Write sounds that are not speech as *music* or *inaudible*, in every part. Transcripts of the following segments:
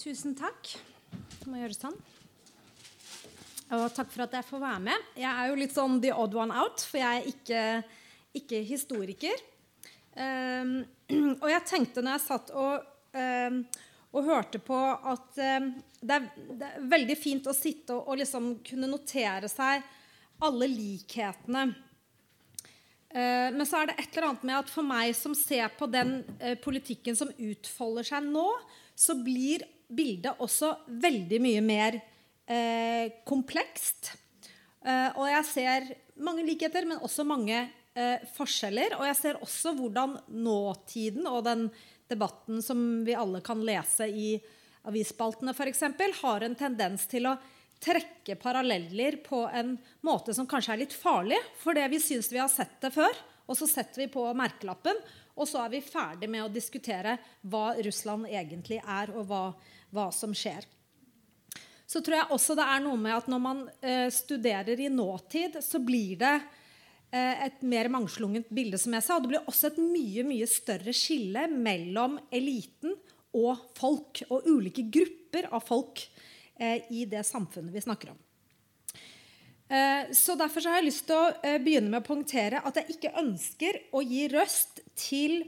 Tusen takk. Jeg må gjøre sånn. Og takk for at jeg får være med. Jeg er jo litt sånn the odd one out, for jeg er ikke, ikke historiker. Um, og jeg tenkte når jeg satt og, um, og hørte på, at um, det, er, det, er, veldig fint å sitte og, og liksom kunne notere seg alle likhetene. Uh, men så er det et eller annet med at for meg som ser på den uh, politikken som utfolder seg nå, så blir bildet også veldig mye mer eh, komplekst. og jeg ser mange likheter, men også mange eh, forskjeller. Og jeg ser også hvordan nåtiden og den debatten som vi alle kan lese i avisspaltene f.eks., har en tendens til å trekke paralleller på en måte som kanskje er litt farlig. For det vi syns vi har sett det før, og så setter vi på merkelappen. Og så er vi ferdig med å diskutere hva Russland egentlig er, og hva, hva som skjer. Så tror jeg også det er noe med at når man eh, studerer i nåtid, så blir det Eh, et mer mangslungent bilde, som jeg sa. Og det blir også et mye mye større skille mellom eliten og folk, og ulike grupper av folk eh, i det samfunnet vi snakker om. Så Derfor så har jeg lyst til å begynne med å poengtere at jeg ikke ønsker å gi røst til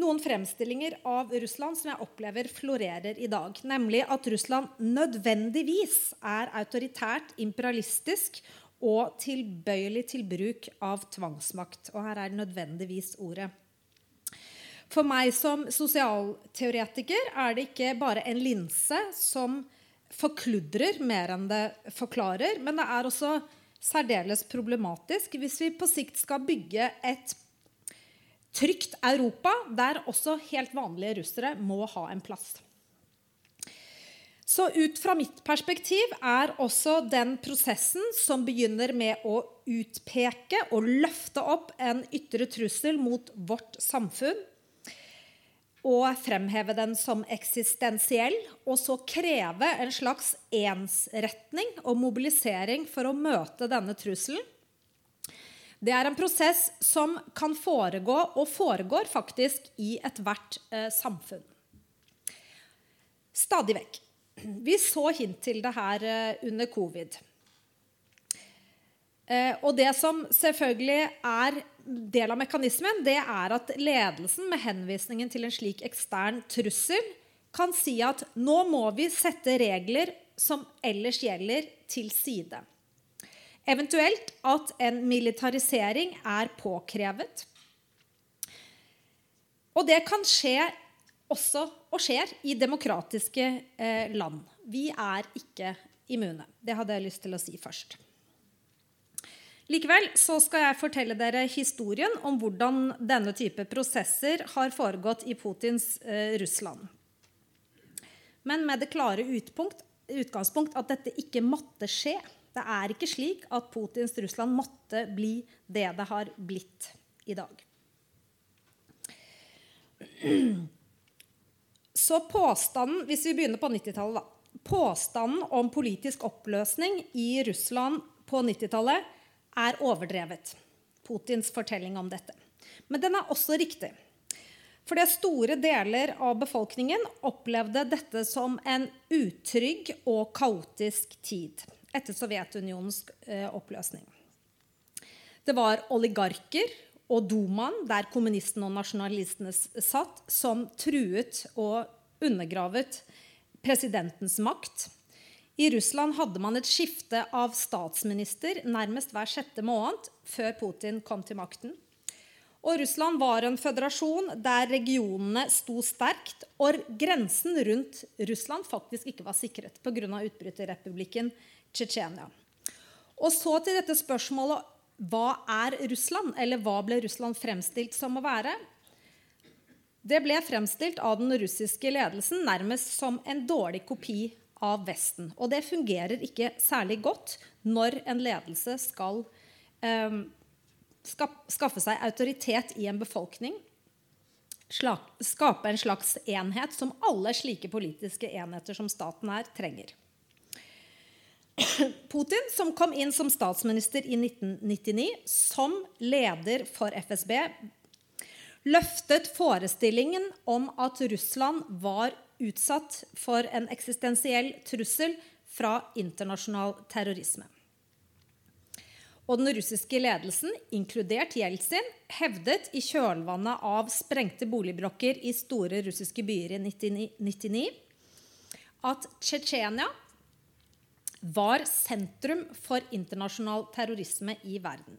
noen fremstillinger av Russland som jeg opplever florerer i dag. Nemlig at Russland nødvendigvis er autoritært, imperialistisk og tilbøyelig til bruk av tvangsmakt. Og her er nødvendigvis ordet. For meg som sosialteoretiker er det ikke bare en linse som forkludrer mer enn det forklarer, men det er også særdeles problematisk hvis vi på sikt skal bygge et trygt Europa der også helt vanlige russere må ha en plass. Så ut fra mitt perspektiv er også den prosessen som begynner med å utpeke og løfte opp en ytre trussel mot vårt samfunn, og fremheve den som eksistensiell, og så kreve en slags ensretning og mobilisering for å møte denne trusselen. Det er en prosess som kan foregå, og foregår faktisk, i ethvert eh, samfunn. Stadig vekk. Vi så hint til det her eh, under covid. Eh, og det som selvfølgelig er del av mekanismen, det er at ledelsen med henvisningen til en slik ekstern trussel kan si at nå må vi sette regler som ellers gjelder, til side. Eventuelt at en militarisering er påkrevet. Og det kan skje også og skjer i demokratiske eh, land. Vi er ikke immune. Det hadde jeg lyst til å si først. Likevel så skal jeg fortelle dere historien om hvordan denne type prosesser har foregått i Putins eh, Russland. Men med det klare utpunkt, utgangspunkt at dette ikke måtte skje. Det er ikke slik at Putins Russland måtte bli det det har blitt i dag. Så påstanden, hvis vi begynner på 90-tallet, da. Påstanden om politisk oppløsning i Russland på 90-tallet er overdrevet. Putins fortelling om dette. Men den er også riktig. Fordi store deler av befolkningen opplevde dette som en utrygg og kaotisk tid etter Sovjetunionens eh, oppløsning. Det var oligarker og Dumaen, der kommunistene og nasjonalistene satt, som truet og undergravet presidentens makt. I Russland hadde man et skifte av statsminister nærmest hver sjette måned før Putin kom til makten. Og Russland var en føderasjon der regionene sto sterkt, og grensen rundt Russland faktisk ikke var sikret pga. utbryterrepublikken Tsjetsjenia. Og så til dette spørsmålet hva er Russland, eller hva ble Russland fremstilt som å være? Det ble fremstilt av den russiske ledelsen nærmest som en dårlig kopi av Vesten. Og det fungerer ikke særlig godt når en ledelse skal eh, skaffe seg autoritet i en befolkning. Skape en slags enhet som alle slike politiske enheter som staten er, trenger. *clears throat* Putin, som kom inn som statsminister i 1999 som leder for FSB, løftet forestillingen om at Russland var utsatt for en eksistensiell trussel fra internasjonal terrorisme. Og den russiske ledelsen, inkludert Jeltsin, hevdet i kjølvannet av sprengte boligblokker i store russiske byer i 1999 at Tsjetsjenia var sentrum for internasjonal terrorisme i verden.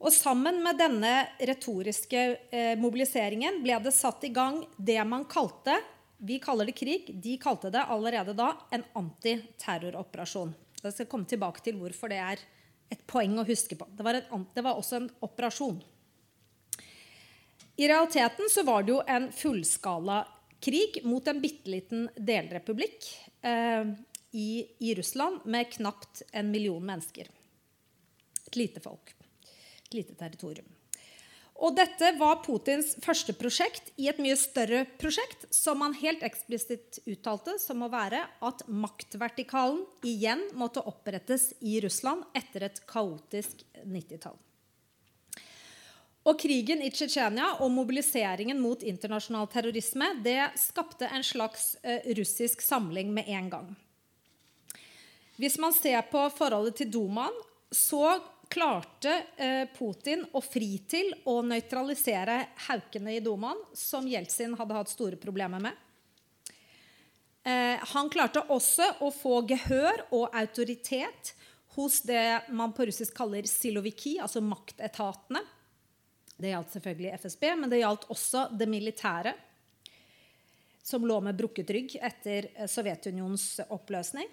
Og sammen med denne retoriske eh, mobiliseringen ble det satt i gang det man kalte Vi kaller det krig. De kalte det allerede da en antiterroroperasjon. Jeg skal komme tilbake til hvorfor det er et poeng å huske på. Det var, en, det var også en operasjon. I realiteten så var det jo en fullskala krig mot en bitte liten delrepublikk eh, i, i Russland med knapt en million mennesker. Et lite folk et lite territorium. Og dette var Putins første prosjekt i et mye større prosjekt, som han helt eksplisitt uttalte som å være at maktvertikalen igjen måtte opprettes i Russland etter et kaotisk 90-tall. Og Krigen i Tsjetsjenia og mobiliseringen mot internasjonal terrorisme det skapte en slags uh, russisk samling med en gang. Hvis man ser på forholdet til Dumaen, så klarte eh, Putin å fri til å nøytralisere haukene i Dumaen, som Jeltsin hadde hatt store problemer med. Eh, han klarte også å få gehør og autoritet hos det man på russisk kaller siloviki, altså maktetatene. Det gjaldt selvfølgelig FSB, men det gjaldt også det militære, som lå med brukket rygg etter eh, Sovjetunionens oppløsning.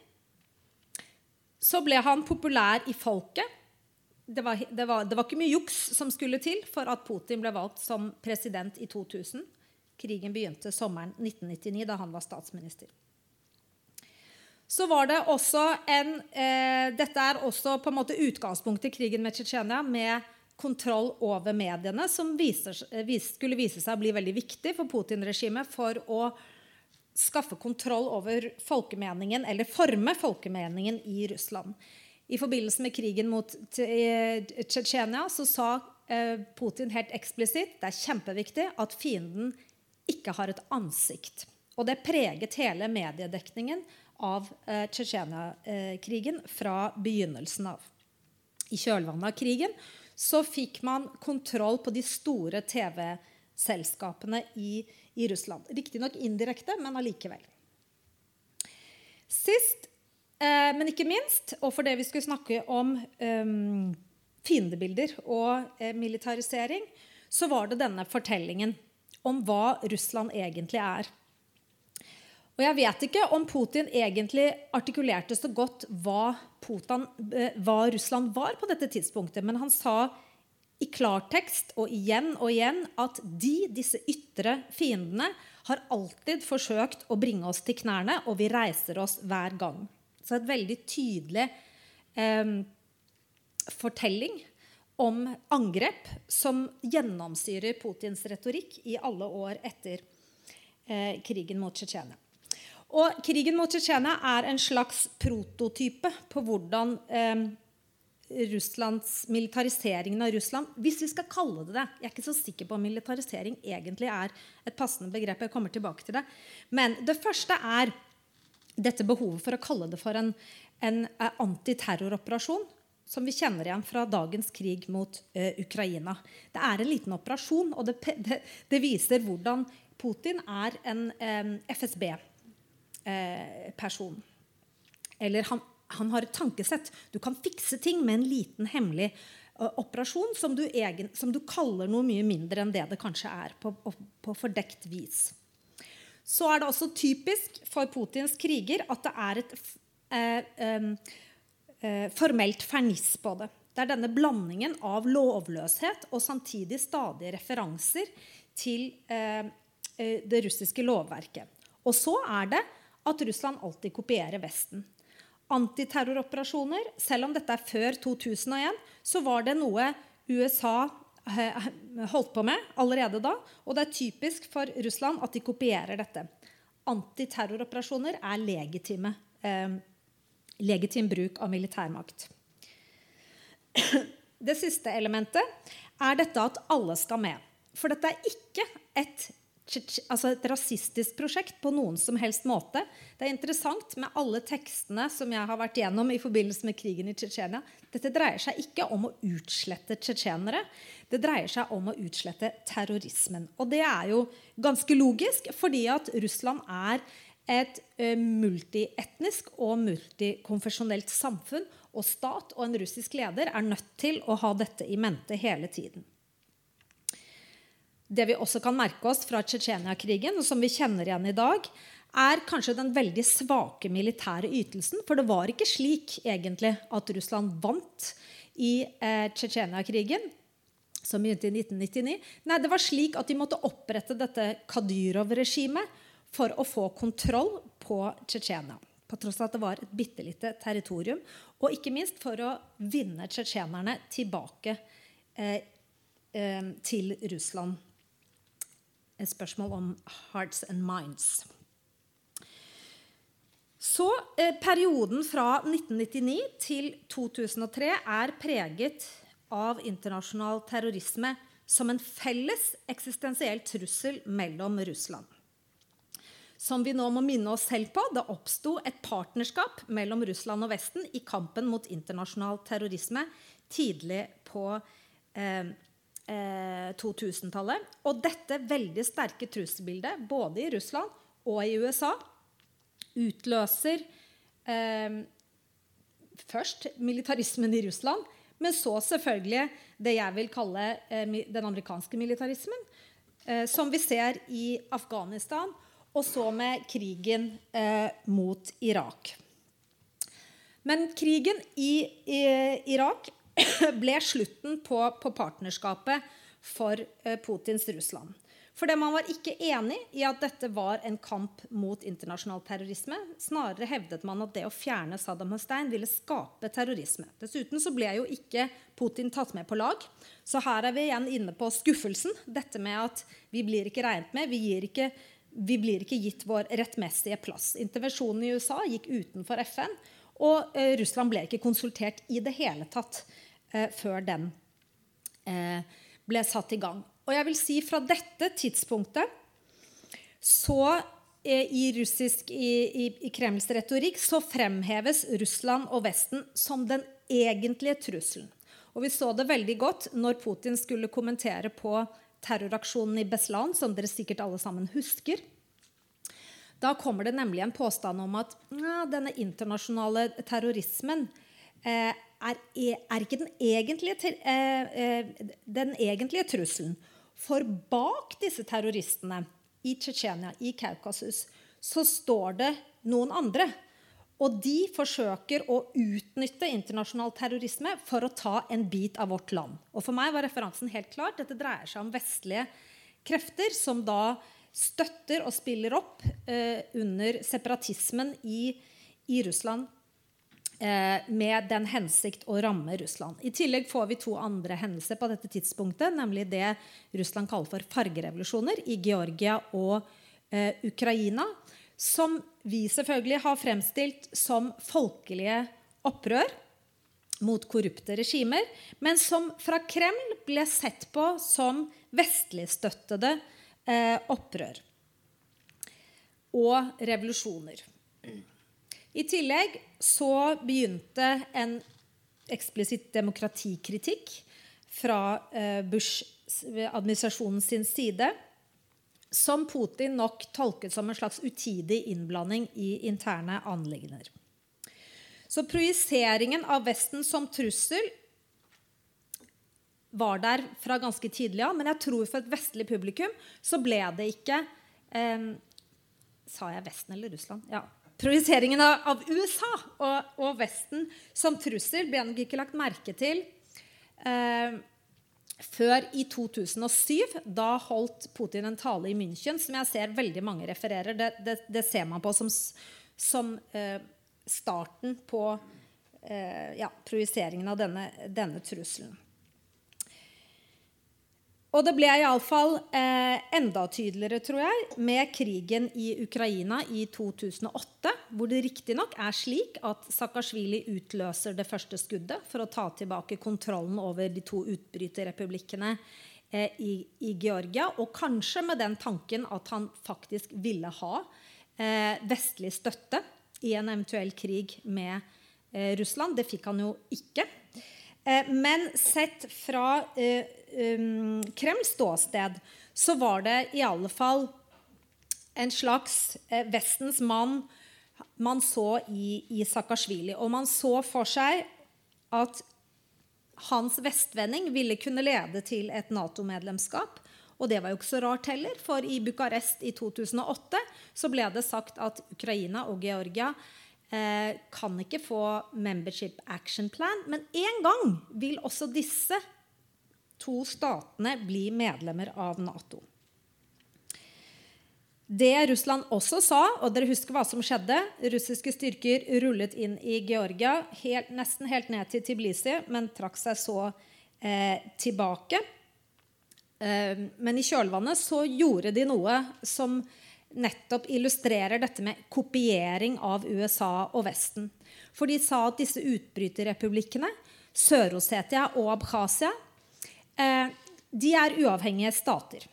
Så ble han populær i folket det var, det, var, det var, ikke mye juks som skulle til for at Putin ble valgt som president i 2000. Krigen begynte sommeren 1999, da han var statsminister. Så var det også en, eh, Dette er også på en måte utgangspunktet i krigen med Tsjetsjenia, med kontroll over mediene, som viser, vis, skulle vise seg å bli veldig viktig for Putin-regimet for å skaffe kontroll over folkemeningen, eller forme folkemeningen i Russland. I forbindelse med krigen mot eh, Tsjetsjenia så sa eh, Putin helt eksplisitt det er kjempeviktig at fienden ikke har et ansikt. Og det preget hele mediedekningen av eh, Tsjetsjenia-krigen fra begynnelsen av. I kjølvannet av krigen så fikk man kontroll på de store TV-selskapene i, i Russland. Riktignok indirekte, men allikevel. Sist Eh, men ikke minst, og for det vi skulle snakke om eh, fiendebilder og eh, militarisering, så var det denne fortellingen om hva Russland egentlig er. Og jeg vet ikke om Putin egentlig artikulerte så godt hva, Putin, eh, hva Russland var på dette tidspunktet, men han sa i klartekst og igjen og igjen at de, disse ytre fiendene, har alltid forsøkt å bringe oss til knærne, og vi reiser oss hver gang. Så et veldig tydelig eh, fortelling om angrep som gjennomsyrer Putins retorikk i alle år etter eh, krigen mot Tsjetsjenia. Og krigen mot Tsjetsjenia er en slags prototype på hvordan eh, Russlands, militariseringen av Russland Hvis vi skal kalle det det. Jeg er ikke så sikker på om militarisering egentlig er et passende begrep. Jeg kommer tilbake til det. Men det første er dette behovet for å kalle det for en, en eh, antiterroroperasjon som vi kjenner igjen fra dagens krig mot uh, Ukraina. Det er en liten operasjon, og det, det, det viser hvordan Putin er en FSB-person. Uh, Eller han, han, har et tankesett. Du kan fikse ting med en liten, hemmelig uh, operasjon som du, egen, som du, kaller noe mye mindre enn det det kanskje er, på, på fordekt vis så er det også typisk for Putins kriger at det er et eh, eh, formelt ferniss på det. Det er denne blandingen av lovløshet og samtidig stadige referanser til eh, eh, det russiske lovverket. Og så er det at Russland alltid kopierer Vesten. Antiterroroperasjoner, selv om dette er før 2001, så var det noe USA holdt på med allerede da. Og det er typisk for Russland at de kopierer dette. Antiterroroperasjoner er legitime, eh, legitim bruk av militærmakt. Det siste elementet er dette at alle skal med. For dette er ikke et altså et rasistisk prosjekt på noen som helst måte. Det er interessant med alle tekstene som jeg har vært gjennom i forbindelse med krigen i Tsjetsjenia. Dette dreier seg ikke om å utslette tsjetsjenere. Det dreier seg om å utslette terrorismen. Og det er jo ganske logisk, fordi at Russland er et uh, multietnisk og multikonfesjonelt samfunn. Og stat og en russisk leder er nødt til å ha dette i mente hele tiden. Det vi også kan merke oss fra Tsjetsjenia-krigen, som vi kjenner igjen i dag, er kanskje den veldig svake militære ytelsen. For det var ikke slik egentlig at Russland vant i eh, Tsjetsjenia-krigen, som begynte i 1999. Nei, det var slik at de måtte opprette dette Kadyrov-regimet for å få kontroll på Tsjetsjenia. På tross av at det var et bitte lite territorium. Og ikke minst for å vinne tsjetsjenerne tilbake eh, eh, til Russland et spørsmål om hearts and minds. Så eh, Perioden fra 1999 til 2003 er preget av internasjonal terrorisme som en felles eksistensiell trussel mellom Russland. Som vi nå må minne oss selv på, det oppsto et partnerskap mellom Russland og Vesten i kampen mot internasjonal terrorisme tidlig på eh, 2000-tallet. Eh, og dette veldig sterke trusselbildet, både i Russland og i USA, utløser eh, først militarismen i Russland, men så selvfølgelig det jeg vil kalle eh, den amerikanske militarismen, eh, som vi ser i Afghanistan, og så med krigen eh, mot Irak. Men krigen i, i Irak *coughs* ble slutten på, på partnerskapet for eh, Putins Russland. Fordi man var ikke enig i at dette var en kamp mot internasjonal terrorisme. Snarere hevdet man at det å fjerne Saddam Hussein ville skape terrorisme. Dessuten så ble jo ikke Putin tatt med på lag. Så her er vi igjen inne på skuffelsen. Dette med at vi blir ikke regnet med. Vi, ikke, vi blir ikke gitt vår rettmessige plass. Intervensjonen i USA gikk utenfor FN. Og eh, Russland ble ikke konsultert i det hele tatt eh, før den eh, ble satt i gang. Og jeg vil si fra dette tidspunktet så eh, i russisk i, i, i, Kremls retorikk så fremheves Russland og Vesten som den egentlige trusselen. Og vi så det veldig godt når Putin skulle kommentere på terroraksjonen i Beslan, som dere sikkert alle sammen husker. Da kommer det nemlig en påstand om at ja, denne internasjonale terrorismen er, er ikke den egentlige, eh, eh, den egentlige, trusselen. For bak disse terroristene i Tsjetsjenia, i Kaukasus, så står det noen andre. Og de forsøker å utnytte internasjonal terrorisme for å ta en bit av vårt land. Og For meg var referansen helt klart. Dette dreier seg om vestlige krefter som da støtter og spiller opp eh, under separatismen i, i Russland Eh, med den hensikt å ramme Russland. I tillegg får vi to andre hendelser på dette tidspunktet, nemlig det Russland kaller for fargerevolusjoner i Georgia og eh, Ukraina, som vi selvfølgelig har fremstilt som folkelige opprør mot korrupte regimer, men som fra Kreml ble sett på som vestligstøttede eh, opprør og revolusjoner. I tillegg så begynte en eksplisitt demokratikritikk fra eh, Bush-administrasjonen sin side, som Putin nok tolket som en slags utidig innblanding i interne anliggender. Så projiseringen av Vesten som trussel var der fra ganske tidlig av. Men jeg tror for et vestlig publikum så ble det ikke eh, Sa jeg Vesten eller Russland? Ja, Projiseringen av, av, USA og, og, Vesten som trussel ble nok ikke lagt merke til eh, før i 2007. Da holdt Putin en tale i München som jeg ser veldig mange refererer. Det, det, det ser man på som, som eh, starten på eh, ja, projiseringen av denne, denne trusselen. Og det ble iallfall eh, enda tydeligere, tror jeg, med krigen i Ukraina i 2008, hvor det riktignok er slik at Saakashvili utløser det første skuddet for å ta tilbake kontrollen over de to utbryterrepublikkene eh, i, i, Georgia. Og kanskje med den tanken at han faktisk ville ha eh, vestlig støtte i en eventuell krig med eh, Russland. Det fikk han jo ikke. Eh, men sett fra um, Kremls ståsted så var det i alle fall en slags Vestens mann man så i, i Saakashvili. Og man så for seg at hans vestvending ville kunne lede til et Nato-medlemskap. Og det var jo ikke så rart heller, for i Bucarest i 2008 så ble det sagt at Ukraina og Georgia eh, kan ikke få membership action plan. Men en gang vil også disse to statene bli medlemmer av Nato. Det Russland også sa, og dere husker hva som skjedde Russiske styrker rullet inn i Georgia helt, nesten helt ned til Tiblisi, men trakk seg så eh, tilbake. Eh, men i kjølvannet så gjorde de noe som nettopp illustrerer dette med kopiering av USA og Vesten. For de sa at disse utbryterrepublikkene, Sør-Osetia og Abkhasia, de er uavhengige stater.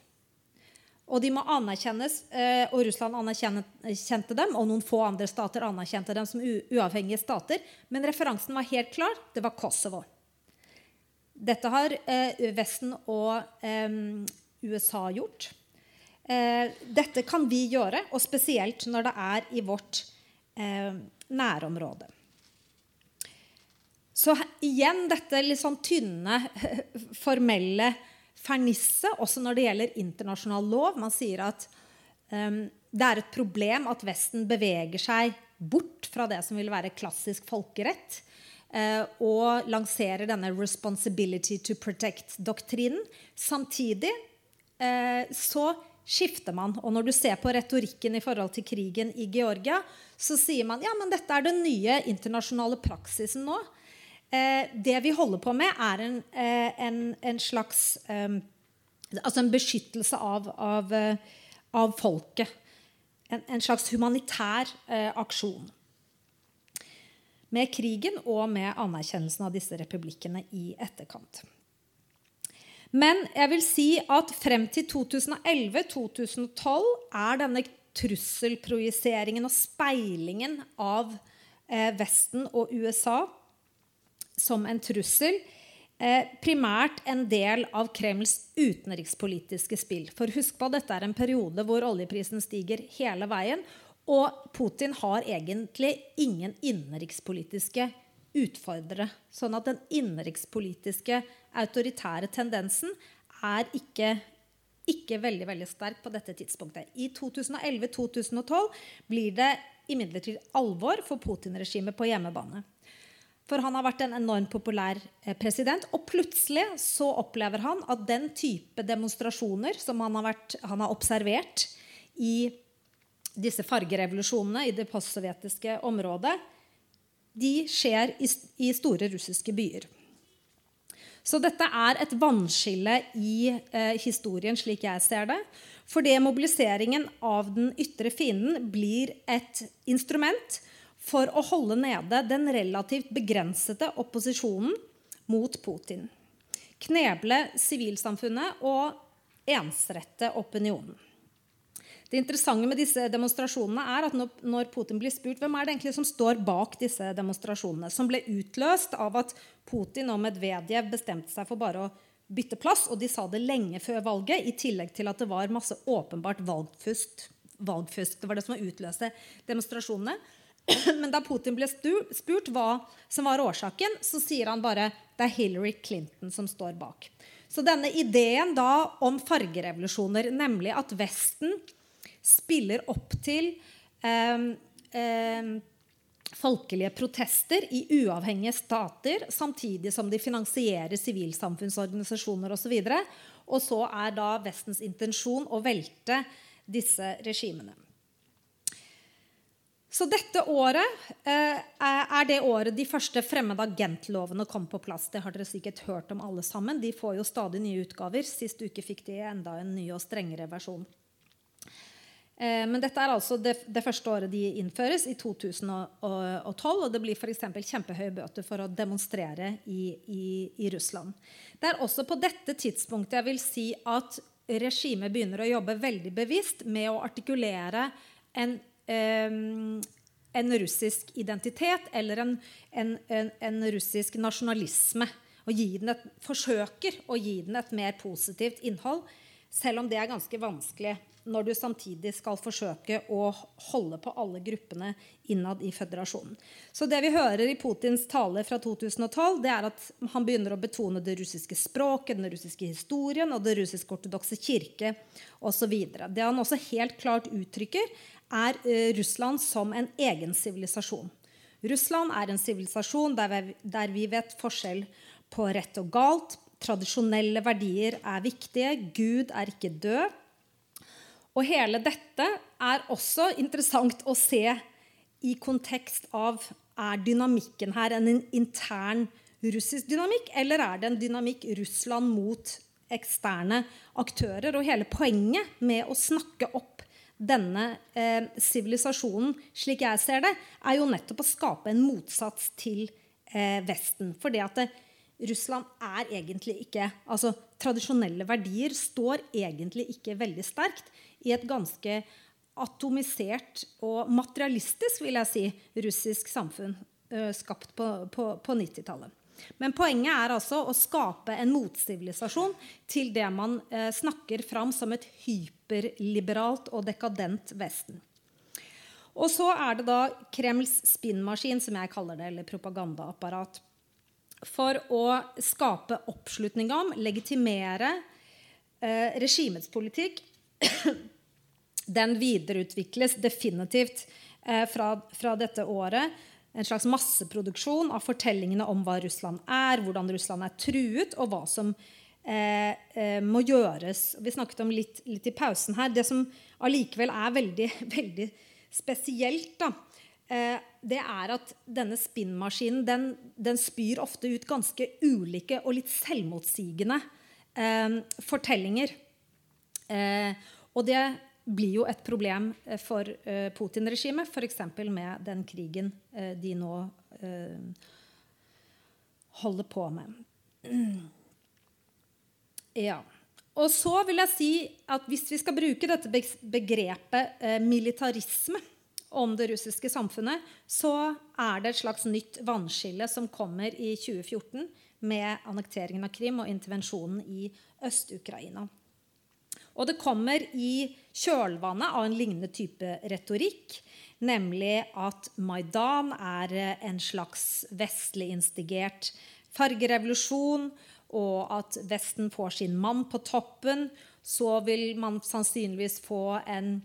Og de må anerkjennes, eh, og Russland anerkjente dem, og noen få andre stater anerkjente dem som uavhengige stater. Men referansen var helt klar. Det var Kosovo. Dette har eh, Vesten og eh, USA gjort. dette kan vi gjøre, og spesielt når det er i vårt nærområde. Så igjen dette litt sånn tynne, *laughs* formelle fernisse også når det gjelder internasjonal lov. Man sier at um, det er et problem at Vesten beveger seg bort fra det som vil være klassisk folkerett, uh, og lanserer denne 'responsibility to protect'-doktrinen. Samtidig uh, så skifter man. Og når du ser på retorikken i forhold til krigen i Georgia, så sier man ja, men dette er den nye internasjonale praksisen nå. Eh, det vi holder på med, er en, eh, en, en slags eh, Altså en beskyttelse av, av, av folket. En, en, slags humanitær aksjon. Med krigen og med anerkjennelsen av disse republikkene i etterkant. Men jeg vil si at frem til 2011-2012 er denne trusselprojiseringen og speilingen av Vesten og USA som en trussel eh, primært en del av Kremls utenrikspolitiske spill. For husk på, dette er en periode hvor oljeprisen stiger hele veien. Og Putin har egentlig ingen innenrikspolitiske utfordrere. Sånn at den innenrikspolitiske autoritære tendensen er ikke, ikke veldig, veldig sterk på dette tidspunktet. I 2011-2012 blir det imidlertid alvor for Putin-regimet på hjemmebane. For han har vært en enormt populær eh, president. Og plutselig så opplever han at den type demonstrasjoner som han har, vært, han har observert i disse fargerevolusjonene i det postsovjetiske området, de skjer i, i, store russiske byer. Så dette er et vannskille i eh, historien, slik jeg ser det. Fordi mobiliseringen av den ytre fienden blir et instrument for å holde nede den relativt begrensede opposisjonen mot Putin. Kneble sivilsamfunnet og ensrette opinionen. Det interessante med disse demonstrasjonene er at når Putin blir spurt hvem er det egentlig som står bak disse demonstrasjonene, som ble utløst av at Putin og Medvedev bestemte seg for bare å bytte plass, og de sa det lenge før valget, i tillegg til at det var masse åpenbart valgfusk. valgfusk. Det var det som utløste demonstrasjonene. *clears throat* Men da Putin ble spurt hva som var årsaken, så sier han bare det er Hillary Clinton som står bak. Så denne ideen da om fargerevolusjoner, nemlig at Vesten spiller opp til eh, eh, folkelige protester i uavhengige stater, samtidig som de finansierer sivilsamfunnsorganisasjoner osv. Og, så og så er da Vestens intensjon å velte disse regimene. Så dette året eh, er det året de første fremmede agentlovene kom på plass. Det har dere sikkert hørt om alle sammen. De får jo stadig nye utgaver. Sist uke fikk de enda en ny og strengere versjon. Eh, men dette er altså det, det, første året de innføres, i 2012. Og det blir f.eks. kjempehøye bøter for å demonstrere i, i, i, Russland. Det er også på dette tidspunktet jeg vil si at regimet begynner å jobbe veldig bevisst med å artikulere en, en russisk identitet eller en, en, en, russisk nasjonalisme. Og et, forsøker å gi den et mer positivt innhold, selv om det er ganske vanskelig når du samtidig skal forsøke å holde på alle gruppene innad i føderasjonen. Så det vi hører i Putins tale fra 2012, det er at han begynner å betone det russiske språket, den russiske historien og det russisk-ortodokse kirke osv. Det han også helt klart uttrykker, er uh, Russland som en egen sivilisasjon. Russland er en sivilisasjon der vi vet forskjell på rett og galt. Tradisjonelle verdier er viktige. Gud er ikke død. Og hele dette er også interessant å se i kontekst av er dynamikken her en intern russisk dynamikk, eller er det en dynamikk Russland mot eksterne aktører? Og hele poenget med å snakke opp denne eh, sivilisasjonen, eh, slik jeg ser det, er jo nettopp å skape en motsats til eh, Vesten. Fordi at det, Russland er egentlig ikke altså Tradisjonelle verdier står egentlig ikke veldig sterkt i et ganske atomisert og materialistisk vil jeg si, russisk samfunn eh, skapt på, på, på 90-tallet. Men poenget er altså å skape en motsivilisasjon til det man eh, snakker fram som et hyperliberalt og dekadent Vesten. Og så er det da Kremls spinnmaskin, som jeg kaller det, eller propagandaapparat, for å skape oppslutning om, legitimere eh, regimets politikk *clears throat* den videreutvikles definitivt eh, fra, fra, dette året. En slags masseproduksjon av fortellingene om hva Russland er, hvordan Russland er truet, og hva som eh, eh, må gjøres. Vi snakket om litt, litt, i pausen her. Det som allikevel er veldig, *laughs* veldig spesielt, da, eh, det er at denne spinnmaskinen den, den, spyr ofte ut ganske ulike og litt selvmotsigende eh, fortellinger. Eh, og det blir jo et problem eh, for Putin-regimet, f.eks. med den krigen de nå holder på med. *clears throat* Ja. Og så vil jeg si at hvis vi skal bruke dette begrepet militarisme om det russiske samfunnet, så er det et slags nytt vannskille som kommer i 2014 med annekteringen av Krim og intervensjonen i Øst-Ukraina. Og det kommer i kjølvannet av en lignende type retorikk, nemlig at Maidan er en slags vestlig instigert fargerevolusjon, og at Vesten får sin mann på toppen. Så vil man sannsynligvis få en,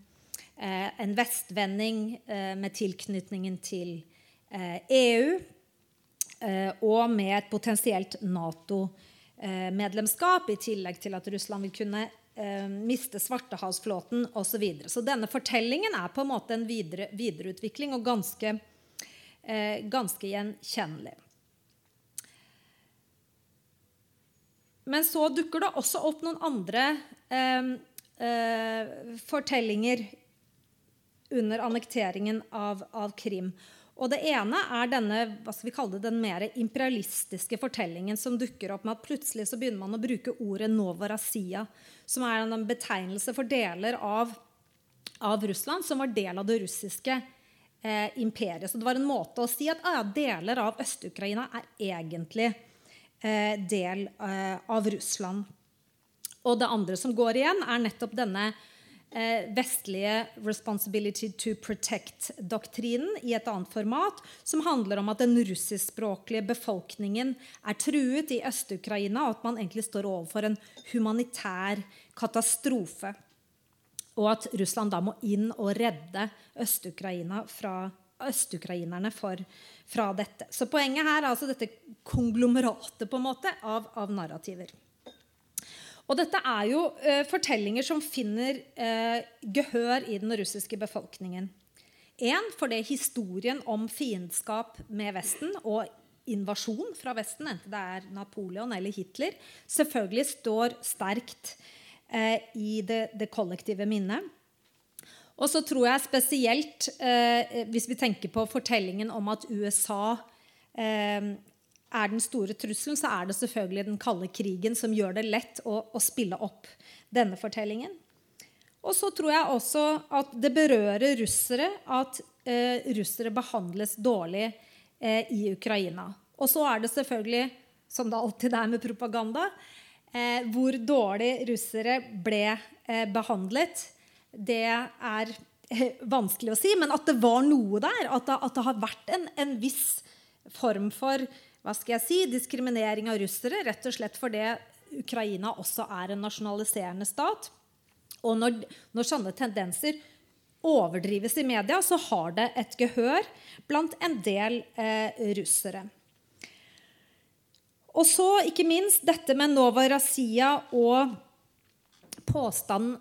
eh, en vestvending eh, med tilknytningen til EU, eh, og med et potensielt Nato-medlemskap, i tillegg til at Russland vil kunne miste Svartehavsflåten osv. Så, videre. så denne fortellingen er på en måte en videre, videreutvikling og ganske, ganske gjenkjennelig. Men så dukker det også opp noen andre eh, eh fortellinger under annekteringen av, av Krim. Og Det ene er denne hva skal vi kalle det, den mer imperialistiske fortellingen som dukker opp med at plutselig så begynner man å bruke ordet Novorazia, som er en betegnelse for deler av, av Russland som var del av det russiske eh, imperiet. Så det var en måte å si at ah, ja, deler av Øst-Ukraina er egentlig del eh, av Russland. Og det andre som går igjen, er nettopp denne eh, vestlige 'responsibility to protect'-doktrinen i et annet format, som handler om at den russiskspråklige befolkningen er truet i Øst-Ukraina, og at man egentlig står overfor en humanitær katastrofe. Og at Russland da må inn og redde Øst-Ukraina fra østukrainerne for, fra dette. Så poenget her er altså dette konglomeratet på en måte av, av narrativer. Og dette er jo eh, fortellinger som finner eh, gehør i den russiske befolkningen. Én fordi historien om fiendskap med Vesten og invasjon fra Vesten, enten det er Napoleon eller Hitler, selvfølgelig står sterkt eh, i det, det, kollektive minnet. Og så tror jeg spesielt, eh, hvis vi tenker på fortellingen om at USA eh, er den store trusselen, så er det selvfølgelig den kalde krigen som gjør det lett å, å spille opp denne fortellingen. Og så tror jeg også at det berører russere at eh, russere behandles dårlig eh, i Ukraina. Og så er det selvfølgelig, som det alltid er med propaganda, eh, hvor dårlig russere ble eh, behandlet det er eh, vanskelig å si, men at det var noe der. At det, at det har vært en, en, viss form for hva skal jeg si, diskriminering av russere. Rett og slett fordi Ukraina også er en nasjonaliserende stat. Og når, når sånne tendenser overdrives i media, så har det et gehør blant en del eh, russere. Og så ikke minst dette med Nova Razia og påstanden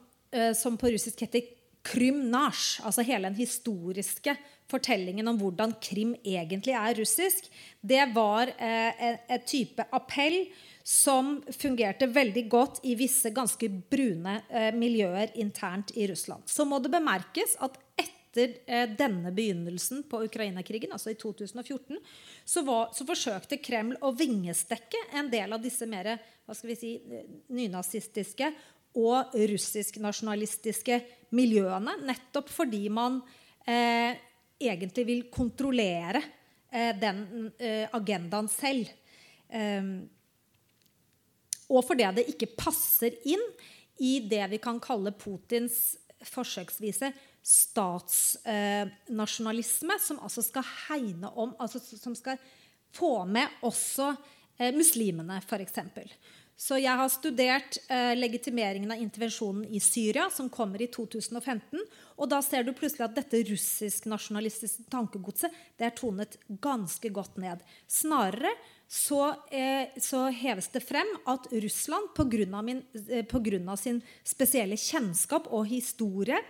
som på russisk heter Krymnasj, altså hele den historiske fortellingen om hvordan Krim egentlig er russisk, det var eh, et type appell som fungerte veldig godt i visse ganske brune eh, miljøer internt i Russland. Så må det bemerkes at etter eh, denne begynnelsen på Ukraina-krigen, altså i 2014, så, var, så, forsøkte Kreml å vingestekke en del av disse mer hva skal vi si, eh, nynazistiske og russisk-nasjonalistiske miljøene. Nettopp fordi man eh, egentlig vil kontrollere eh, den eh, agendaen selv. Eh, og fordi det ikke passer inn i det vi kan kalle Putins forsøksvise statsnasjonalisme, som altså skal hegne om altså Som skal få med også eh, muslimene, f.eks. Så jeg har studert eh, legitimeringen av intervensjonen i Syria, som kommer i 2015. Og da ser du plutselig at dette russisk-nasjonalistiske tankegodset det er tonet ganske godt ned. Snarere så, eh, så heves det frem at Russland pga. Eh, sin spesielle kjennskap og historie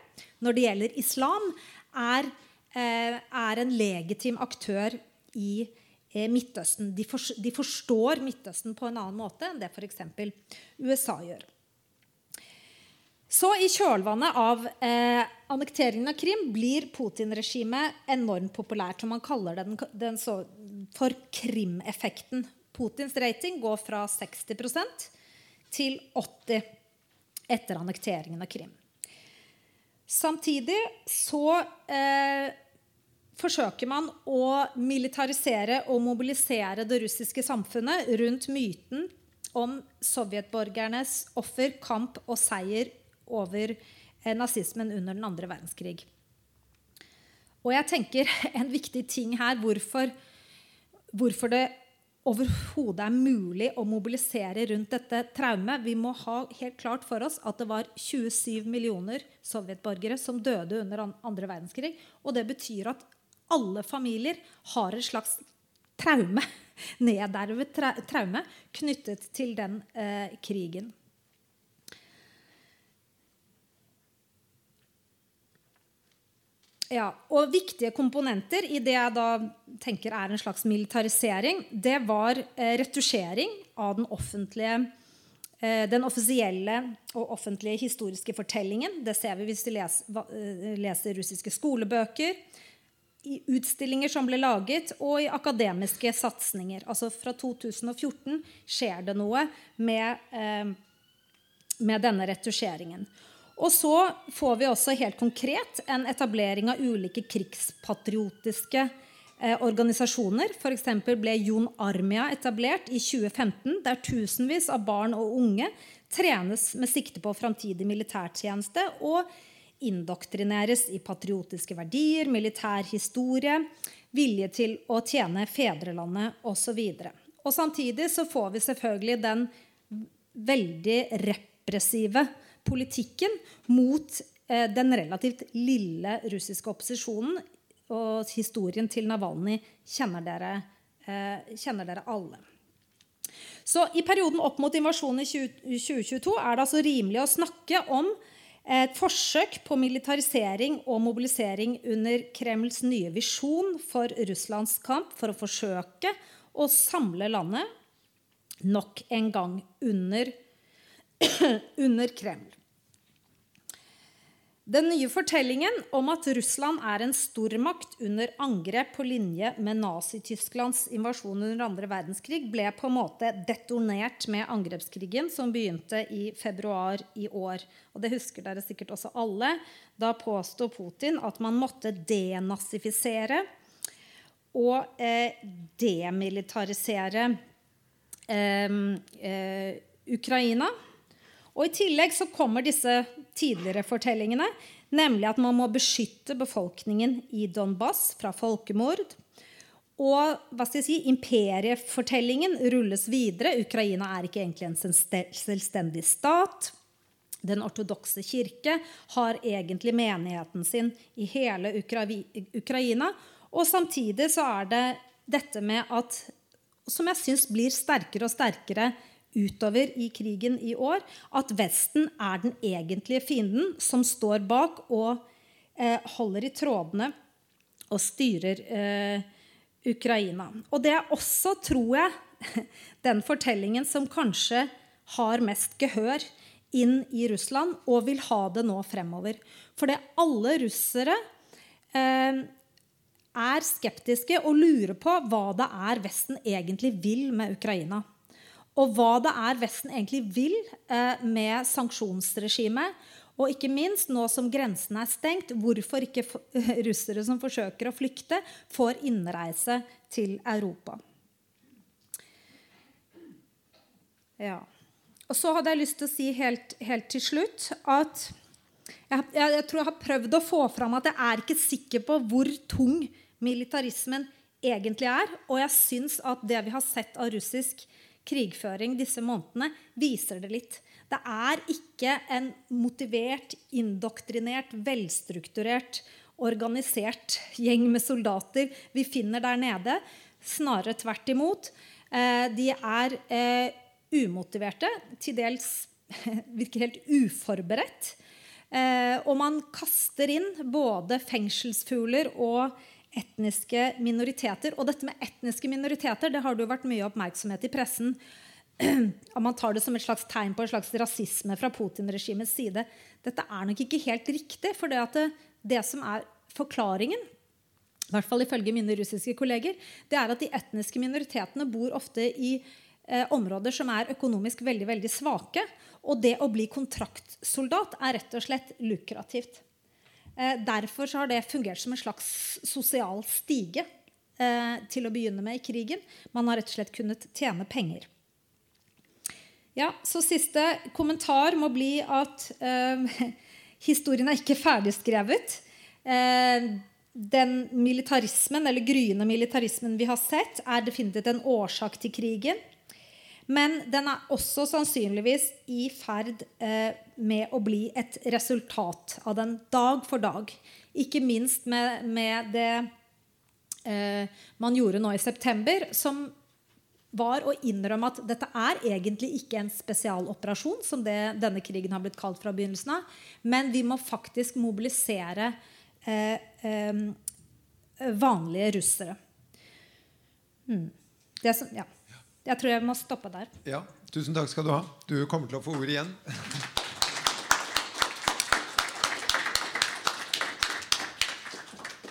når det gjelder islam, er, eh, er en legitim aktør i Russland Midtøsten. De, for, de, forstår Midtøsten på en annen måte enn det f.eks. USA gjør. Så i kjølvannet av eh, annekteringen av Krim blir Putin-regimet enormt populært. som Man kaller den, den så, for Krim-effekten. Putins rating går fra 60% til 80 etter annekteringen av Krim. Samtidig så eh, forsøker man å militarisere og mobilisere det russiske samfunnet rundt myten om sovjetborgernes offer, kamp og seier over eh, nazismen under den andre verdenskrig. Og jeg tenker *laughs* en viktig ting her hvorfor, hvorfor det overhodet er mulig å mobilisere rundt dette traumet. Vi må ha helt klart for oss at det var 27 millioner sovjetborgere som døde under andre verdenskrig. Og det betyr at alle familier har et slags traume, *laughs* nedarvet traume, knyttet til den eh, krigen. Ja, og Viktige komponenter i det jeg da tenker er en slags militarisering, det var eh, retusjering av den offentlige eh, den offisielle og offentlige historiske fortellingen. Det ser vi hvis du leser, eh, leser russiske skolebøker i utstillinger som ble laget, og i akademiske satsinger. Altså fra 2014 skjer det noe med, eh, med denne retusjeringen. Og så får vi også helt konkret en etablering av ulike krigspatriotiske eh, organisasjoner. F.eks. ble Jon Armia etablert i 2015, der tusenvis av barn og unge trenes med sikte på framtidig militærtjeneste. og indoktrineres i patriotiske verdier, militær historie, vilje til å tjene fedrelandet osv. Og samtidig så får vi selvfølgelig den veldig repressive politikken mot eh, den relativt lille russiske opposisjonen. Og historien til Navalnyj kjenner dere, eh, kjenner dere alle. Så I perioden opp mot invasjonen i 2022 er det altså rimelig å snakke om et forsøk på militarisering og mobilisering under Kremls nye visjon for Russlands kamp for å forsøke å samle landet nok en gang under, *clears throat* under Kreml. Den nye fortellingen om at Russland er en stormakt under angrep på linje med Nazi-Tysklands invasjon under andre verdenskrig, ble på en måte detonert med angrepskrigen som begynte i februar i år. Og det husker dere sikkert også alle. Da påsto Putin at man måtte denazifisere og eh, demilitarisere eh, eh, Ukraina. Og I tillegg så kommer disse tidligere fortellingene, nemlig at man må beskytte befolkningen i Donbas fra folkemord. Og hva skal jeg si, imperiefortellingen rulles videre. Ukraina er ikke egentlig en selvstendig stat. Den ortodokse kirke har egentlig menigheten sin i hele Ukraina. Og samtidig så er det dette med at Som jeg syns blir sterkere og sterkere utover i krigen i år at Vesten er den egentlige fienden som står bak og eh, holder i trådene og styrer eh, Ukraina. Og det er også, tror jeg, *laughs* den fortellingen som kanskje har mest gehør inn i Russland, og vil ha det nå fremover. For det alle russere eh, er skeptiske og lurer på hva det er Vesten egentlig vil med Ukraina. Og hva det er Vesten egentlig vil eh, med sanksjonsregimet. Og ikke minst, nå som grensen er stengt, hvorfor ikke *laughs* russere som forsøker å flykte, får innreise til Europa. Ja. Og så hadde jeg lyst til å si helt, helt til slutt at jeg, jeg, jeg, tror jeg har prøvd å få fram at jeg er ikke sikker på hvor tung militarismen egentlig er. Og jeg syns at det vi har sett av russisk krigføring disse månedene, viser det litt. Det er ikke en motivert, indoktrinert, velstrukturert, organisert gjeng med soldater vi finner der nede. Snarere tvert imot. Eh, de er eh, umotiverte, til dels *laughs* virker helt uforberedt. Eh, og man kaster inn både fengselsfugler og etniske minoriteter. Og dette med etniske minoriteter det har det jo vært mye oppmerksomhet i pressen. *clears throat* Man tar det som et slags tegn på en slags rasisme fra Putin-regimets side. Dette er nok ikke helt riktig. For det, det, det som er forklaringen, i hvert fall ifølge mine russiske kolleger, det er at de etniske minoritetene bor ofte i eh, områder som er økonomisk veldig, veldig svake. Og det å bli kontraktsoldat er rett og slett lukrativt. Eh, derfor har det fungert som en slags sosial stige eh, til å begynne med i krigen. Man har rett og slett kunnet tjene penger. Ja, så Siste kommentar må bli at eh, *laughs* historien er ikke ferdigskrevet. Eh, den militarismen, eller gryende militarismen vi har sett, er definitivt en årsak til krigen. Men den er også sannsynligvis i ferd eh, med å bli et resultat av den dag for dag. Ikke minst med, med det eh, man gjorde nå i september, som var å innrømme at dette er egentlig ikke en spesialoperasjon, som det, denne krigen har blitt kalt fra begynnelsen av, men vi må faktisk mobilisere eh, eh vanlige russere. Hmm. Det som, ja. Jeg tror jeg må stoppe der. Ja, Tusen takk skal du ha. Du kommer til å få ordet igjen. *laughs*